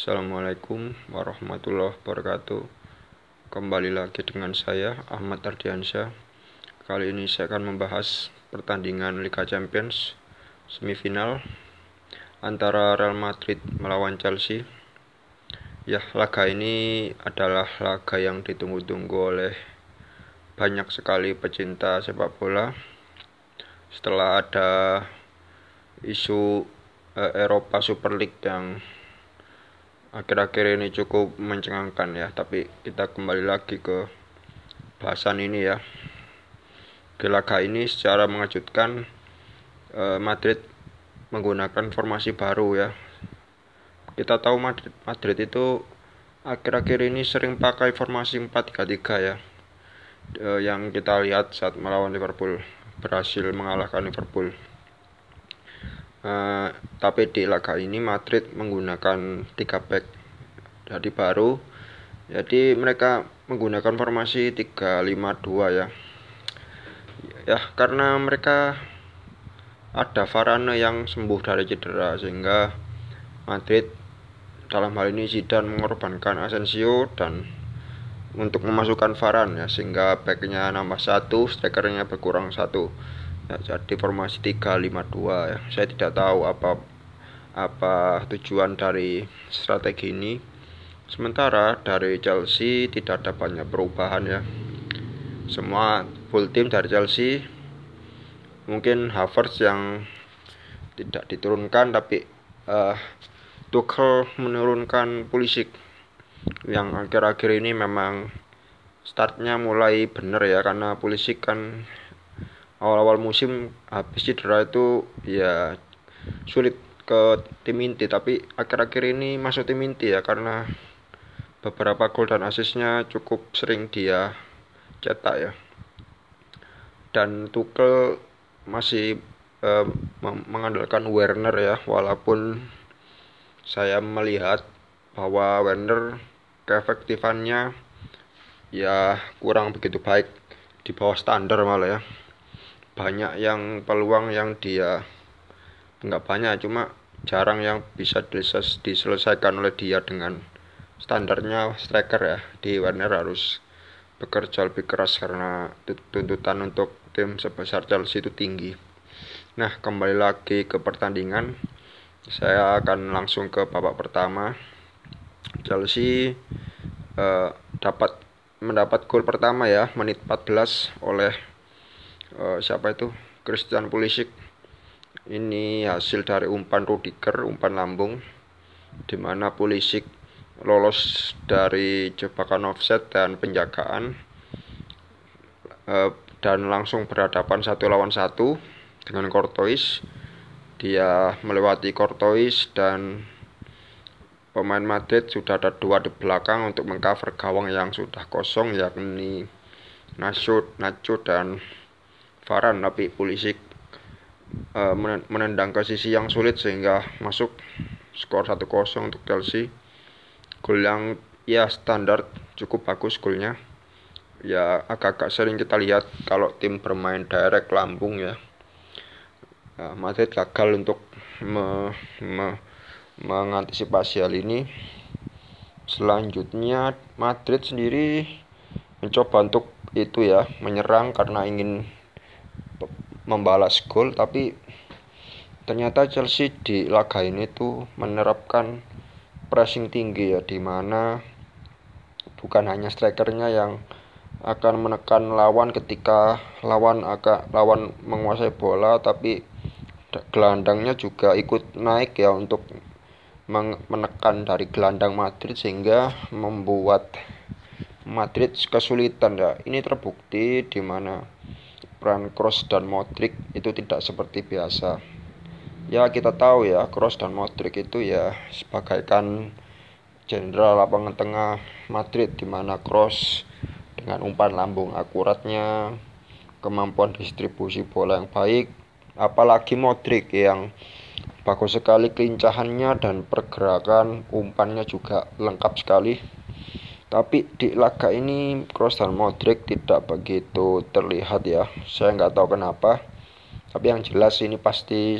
Assalamualaikum warahmatullahi wabarakatuh. Kembali lagi dengan saya Ahmad Ardiansyah. Kali ini saya akan membahas pertandingan Liga Champions Semifinal Antara Real Madrid melawan Chelsea. Ya, laga ini adalah laga yang ditunggu-tunggu oleh banyak sekali pecinta sepak bola. Setelah ada isu eh, Eropa Super League yang akhir-akhir ini cukup mencengangkan ya tapi kita kembali lagi ke bahasan ini ya. Di laga ini secara mengejutkan eh, Madrid menggunakan formasi baru ya. Kita tahu Madrid, Madrid itu akhir-akhir ini sering pakai formasi 4-3-3 ya. Eh, yang kita lihat saat melawan Liverpool berhasil mengalahkan Liverpool Uh, tapi di laga ini Madrid menggunakan 3 back jadi baru. Jadi mereka menggunakan formasi 352 ya. Ya karena mereka ada Varane yang sembuh dari cedera sehingga Madrid dalam hal ini Zidane mengorbankan Asensio dan untuk memasukkan Varane ya sehingga backnya nambah satu strikernya berkurang satu jadi formasi 352 ya. Saya tidak tahu apa apa tujuan dari strategi ini. Sementara dari Chelsea tidak ada banyak perubahan ya. Semua full team dari Chelsea. Mungkin Havertz yang tidak diturunkan tapi uh, Tuchel menurunkan Pulisic. Yang akhir-akhir ini memang startnya mulai benar ya karena Pulisic kan awal-awal musim habis cedera itu ya sulit ke tim inti. Tapi akhir-akhir ini masuk tim inti ya karena beberapa gol dan asisnya cukup sering dia cetak ya. Dan Tuchel masih eh, mengandalkan Werner ya walaupun saya melihat bahwa Werner keefektifannya ya kurang begitu baik di bawah standar malah ya banyak yang peluang yang dia nggak banyak cuma jarang yang bisa diselesaikan oleh dia dengan standarnya striker ya. Di Werner harus bekerja lebih keras karena tuntutan untuk tim sebesar Chelsea itu tinggi. Nah kembali lagi ke pertandingan. Saya akan langsung ke babak pertama. Chelsea eh, dapat mendapat gol pertama ya menit 14 oleh uh, siapa itu? Christian Pulisic. Ini hasil dari umpan Rudiger umpan lambung di mana Pulisic lolos dari jebakan offset dan penjagaan uh, dan langsung berhadapan satu lawan satu dengan Courtois dia melewati Courtois dan pemain Madrid sudah ada dua di belakang untuk mengcover gawang yang sudah kosong yakni Nacho, Nacho dan Varan tapi polisi uh, menendang ke sisi yang sulit sehingga masuk skor 1-0 untuk Chelsea. Gol yang ya standar cukup bagus golnya. Ya agak-agak sering kita lihat kalau tim bermain direct lambung ya. Uh, Madrid gagal untuk me, me, mengantisipasi hal ini. Selanjutnya Madrid sendiri mencoba untuk itu ya menyerang karena ingin membalas gol tapi ternyata Chelsea di laga ini tuh menerapkan pressing tinggi ya di mana bukan hanya strikernya yang akan menekan lawan ketika lawan agak lawan menguasai bola tapi gelandangnya juga ikut naik ya untuk menekan dari gelandang Madrid sehingga membuat Madrid kesulitan ya. Ini terbukti di mana peran Cross dan Modric itu tidak seperti biasa. Ya kita tahu ya Cross dan Modric itu ya sebagaikan jenderal lapangan tengah Madrid di mana Cross dengan umpan lambung akuratnya, kemampuan distribusi bola yang baik, apalagi Modric yang bagus sekali kelincahannya dan pergerakan umpannya juga lengkap sekali tapi di laga ini Kroos dan Modric tidak begitu terlihat ya. Saya nggak tahu kenapa. Tapi yang jelas ini pasti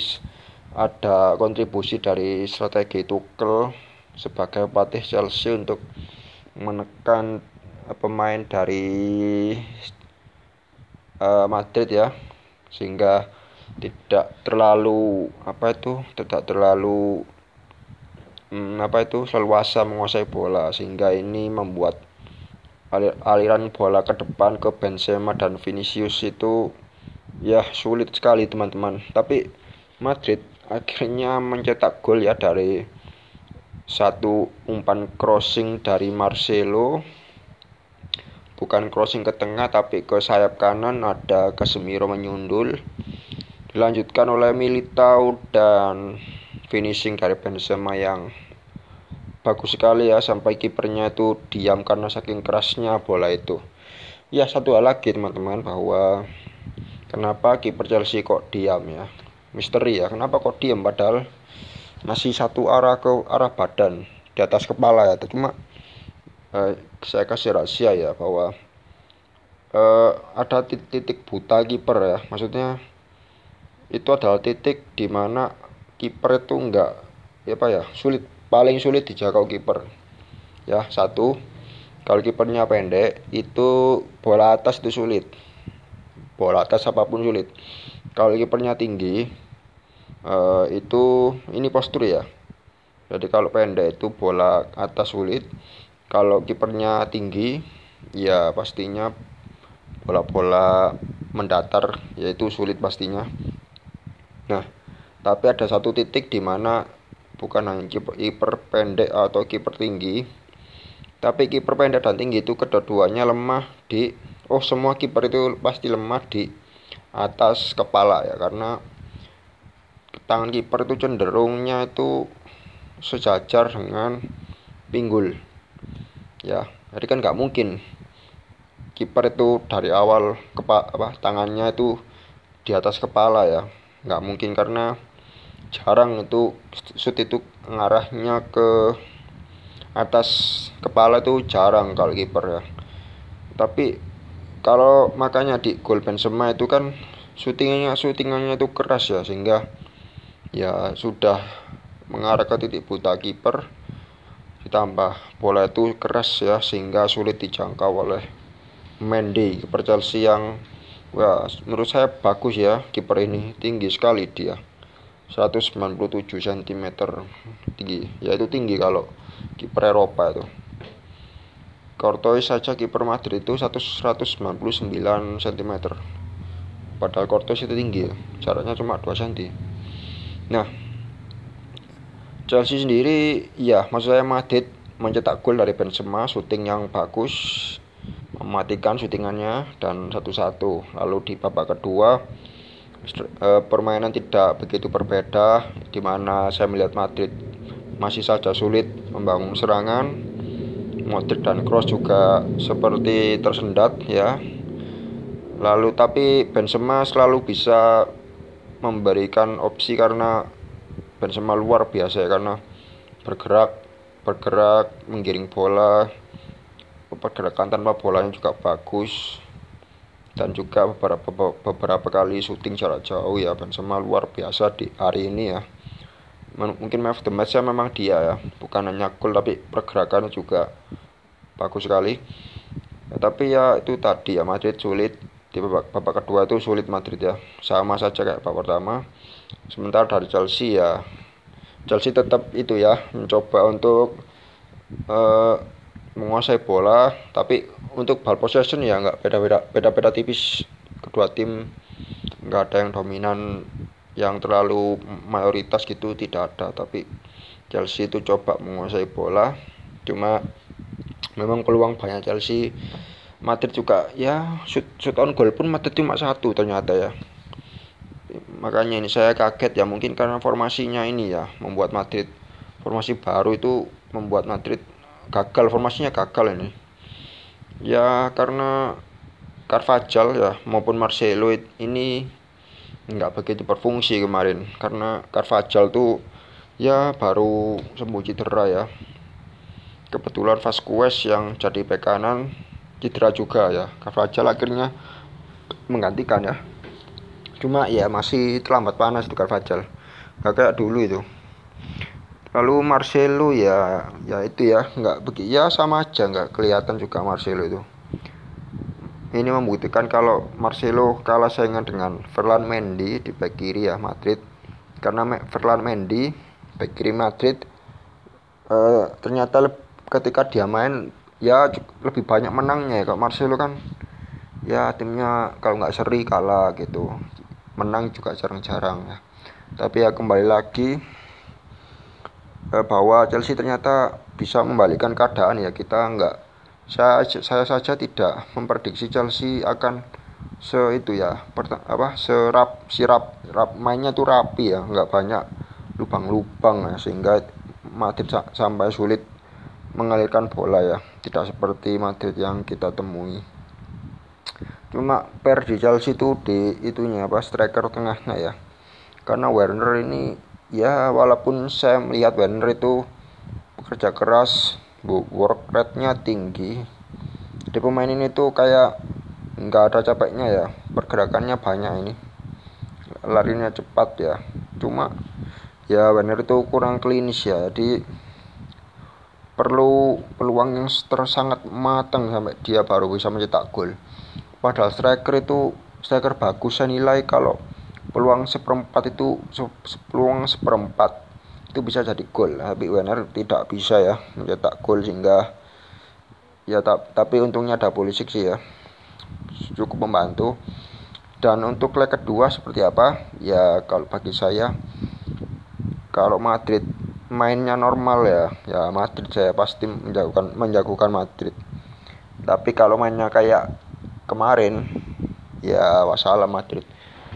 ada kontribusi dari strategi Tuchel sebagai pelatih Chelsea untuk menekan pemain dari uh, Madrid ya. Sehingga tidak terlalu apa itu tidak terlalu hmm, apa itu? Seluasa menguasai bola sehingga ini membuat aliran bola ke depan ke Benzema dan Vinicius itu ya sulit sekali teman-teman. Tapi Madrid akhirnya mencetak gol ya dari satu umpan crossing dari Marcelo. Bukan crossing ke tengah tapi ke sayap kanan ada Casemiro menyundul. Dilanjutkan oleh Militao dan finishing dari Benzema yang bagus sekali ya. Sampai kipernya itu diam karena saking kerasnya bola itu. Ya satu hal lagi teman-teman bahwa kenapa kiper Chelsea kok diam ya? Misteri ya kenapa kok diam? Padahal masih satu arah ke arah badan di atas kepala ya. Cuma eh, saya kasih rahasia ya bahwa eh, ada titik, titik buta kiper ya. Maksudnya itu adalah titik di mana kiper itu enggak ya apa ya sulit. Paling sulit dijaga kiper. Ya satu kalau kipernya pendek itu bola atas itu sulit. Bola atas apa pun sulit. Kalau kipernya tinggi uh, itu ini postur ya. Jadi kalau pendek itu bola atas sulit. Kalau kipernya tinggi ya pastinya bola-bola mendatar yaitu sulit pastinya. Nah, tapi ada satu titik di mana bukan hanya kiper pendek atau kiper tinggi, tapi kiper pendek dan tinggi itu kedua-duanya lemah di oh semua kiper itu pasti lemah di atas kepala ya karena tangan kiper itu cenderungnya itu sejajar dengan pinggul. Ya jadi kan nggak mungkin kiper itu dari awal kepa apa tangannya itu di atas kepala ya. Nggak mungkin karena jarang itu shoot itu ngarahnya ke atas kepala itu jarang kalau kiper ya. Tapi kalau makanya di gol Benzema itu kan syutingannya syutingannya itu keras ya sehingga ya sudah mengarah ke titik buta kiper ditambah bola itu keras ya sehingga sulit dijangkau oleh Mendy. Kiper Chelsea yang Wah, menurut saya bagus ya kiper ini tinggi sekali dia 197 cm tinggi. Ya itu tinggi kalau kiper Eropa itu. Courtois saja kiper Madrid itu 199 cm padahal Courtois itu tinggi ya jaraknya cuma 2 cm nah Chelsea sendiri ya maksud saya Madrid mencetak gol dari Benzema syuting yang bagus mematikan syutingannya dan satu-satu. Lalu di babak kedua permainan tidak begitu berbeda di mana saya melihat Madrid masih saja sulit membangun serangan. Modric dan Kroos juga seperti tersendat ya. Lalu tapi Benzema selalu bisa memberikan opsi karena Benzema luar biasa ya karena bergerak bergerak menggiring bola pergerakan tanpa bolanya juga bagus dan juga beberapa beberapa kali syuting jarak jauh ya Benzema luar biasa di hari ini ya. Mungkin of the match ya memang dia ya. Bukan hanya gol tapi pergerakan juga bagus sekali. Ya, tapi ya itu tadi ya Madrid sulit. Di babak, babak kedua itu sulit Madrid ya. Sama saja kayak babak pertama. Sementara dari Chelsea ya Chelsea tetap itu ya mencoba untuk uh, menguasai bola tapi untuk ball possession ya nggak beda-beda beda-beda tipis. Kedua tim nggak ada yang dominan yang terlalu mayoritas gitu tidak ada. Tapi Chelsea itu coba menguasai bola cuma memang peluang banyak Chelsea. Madrid juga ya shoot, shoot on goal pun Madrid cuma satu ternyata ya. Makanya ini saya kaget ya mungkin karena formasinya ini ya membuat Madrid formasi baru itu membuat Madrid gagal formasinya gagal ini. Ya karena Carvajal ya maupun Marcelo ini nggak begitu berfungsi kemarin. Karena Carvajal tuh ya baru sembuh cedera ya. Kebetulan Vasquez yang jadi bek kanan cedera juga ya. Carvajal akhirnya menggantikan ya. Cuma ya masih terlambat panas itu Carvajal. Gak kayak dulu itu lalu Marcelo ya ya itu ya nggak begitu ya sama aja nggak kelihatan juga Marcelo itu. Ini membuktikan kalau Marcelo kalah saingan dengan Ferland Mendy di back kiri ya Madrid. Karena Ferland Mendy back kiri Madrid eh, ternyata ketika dia main ya lebih banyak menangnya ya kalau Marcelo kan. Ya timnya kalau nggak seri kalah gitu. Menang juga jarang-jarang ya. Tapi ya kembali lagi bahwa Chelsea ternyata bisa membalikan keadaan ya. Kita nggak saya saya saja tidak memprediksi Chelsea akan se itu ya apa serap sirap rap mainnya tuh rapi ya. Nggak banyak lubang-lubang ya sehingga Madrid sampai sulit mengalirkan bola ya. Tidak seperti Madrid yang kita temui. Cuma per di Chelsea itu di itunya apa striker tengahnya ya. Karena Werner ini ya walaupun saya melihat Werner itu bekerja keras work rate-nya tinggi di pemain ini tuh kayak nggak ada capeknya ya pergerakannya banyak ini larinya cepat ya. Cuma ya Werner itu kurang klinis ya jadi perlu peluang yang sangat matang sampai dia baru bisa mencetak gol. Padahal striker itu striker bagus saya nilai kalau peluang seperempat itu peluang seperempat itu bisa jadi gol. Tapi Werner tidak bisa ya mencetak gol sehingga ya tak, tapi untungnya ada polisi sih ya cukup membantu. Dan untuk leg kedua seperti apa? Ya kalau bagi saya kalau Madrid mainnya normal ya ya Madrid saya pasti menjagokan menjagokan Madrid. Tapi kalau mainnya kayak kemarin ya wassalam Madrid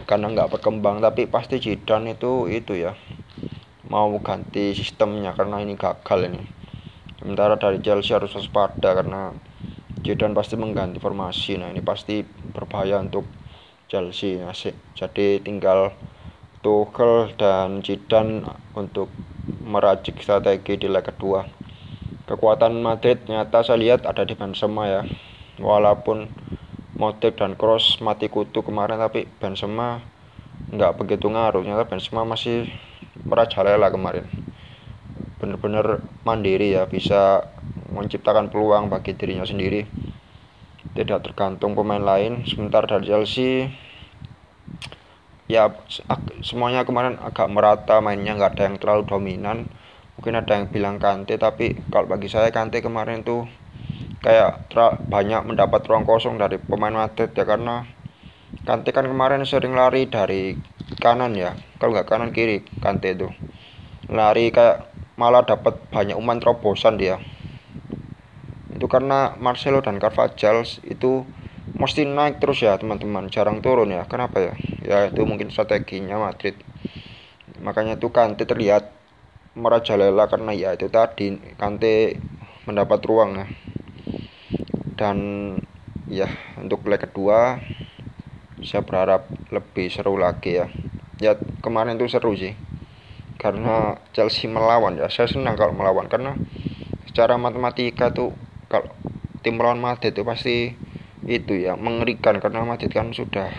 karena nggak berkembang tapi pasti Zidane itu itu ya mau ganti sistemnya karena ini gagal ini. Sementara dari Chelsea harus waspada karena Zidane pasti mengganti formasi. Nah ini pasti berbahaya untuk Chelsea jadi tinggal Tuchel dan Zidane untuk meracik strategi di leg kedua. Kekuatan Madrid nyata saya lihat ada di Benzema ya. Walaupun Modric dan Cross mati kutu kemarin tapi Benzema nggak begitu ngaruh. Ternyata Benzema masih merajalela kemarin. Benar-benar mandiri ya bisa menciptakan peluang bagi dirinya sendiri. Tidak tergantung pemain lain. Sementara dari Chelsea ya semuanya kemarin agak merata mainnya nggak ada yang terlalu dominan. Mungkin ada yang bilang Kante tapi kalau bagi saya Kante kemarin tuh kayak banyak mendapat ruang kosong dari pemain Madrid ya karena Kante kan kemarin sering lari dari kanan ya kalau nggak kanan kiri Kante itu. Lari kayak malah dapat banyak umpan terobosan dia. Itu karena Marcelo dan Carvajal itu mesti naik terus ya teman-teman. Jarang turun ya. Kenapa ya? Ya itu mungkin strateginya Madrid. Makanya itu Kante terlihat merajalela karena ya itu tadi Kante mendapat ruang ya dan ya untuk leg kedua saya berharap lebih seru lagi ya. Ya kemarin tuh seru sih. Karena Chelsea melawan ya saya senang kalau melawan. Karena secara matematika tuh kalau tim melawan Madrid itu pasti itu ya mengerikan. Karena Madrid kan sudah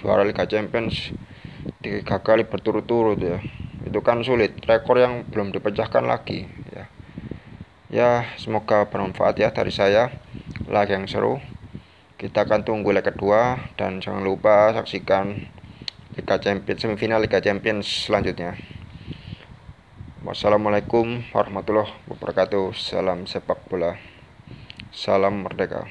juara Liga Champions tiga kali berturut-turut ya. Itu kan sulit. Rekor yang belum dipecahkan lagi ya. Ya semoga bermanfaat ya dari saya lag yang seru kita akan tunggu leg kedua dan jangan lupa saksikan Liga Champions semifinal Liga Champions selanjutnya. Wassalamualaikum warahmatullahi wabarakatuh. Salam sepak bola. Salam merdeka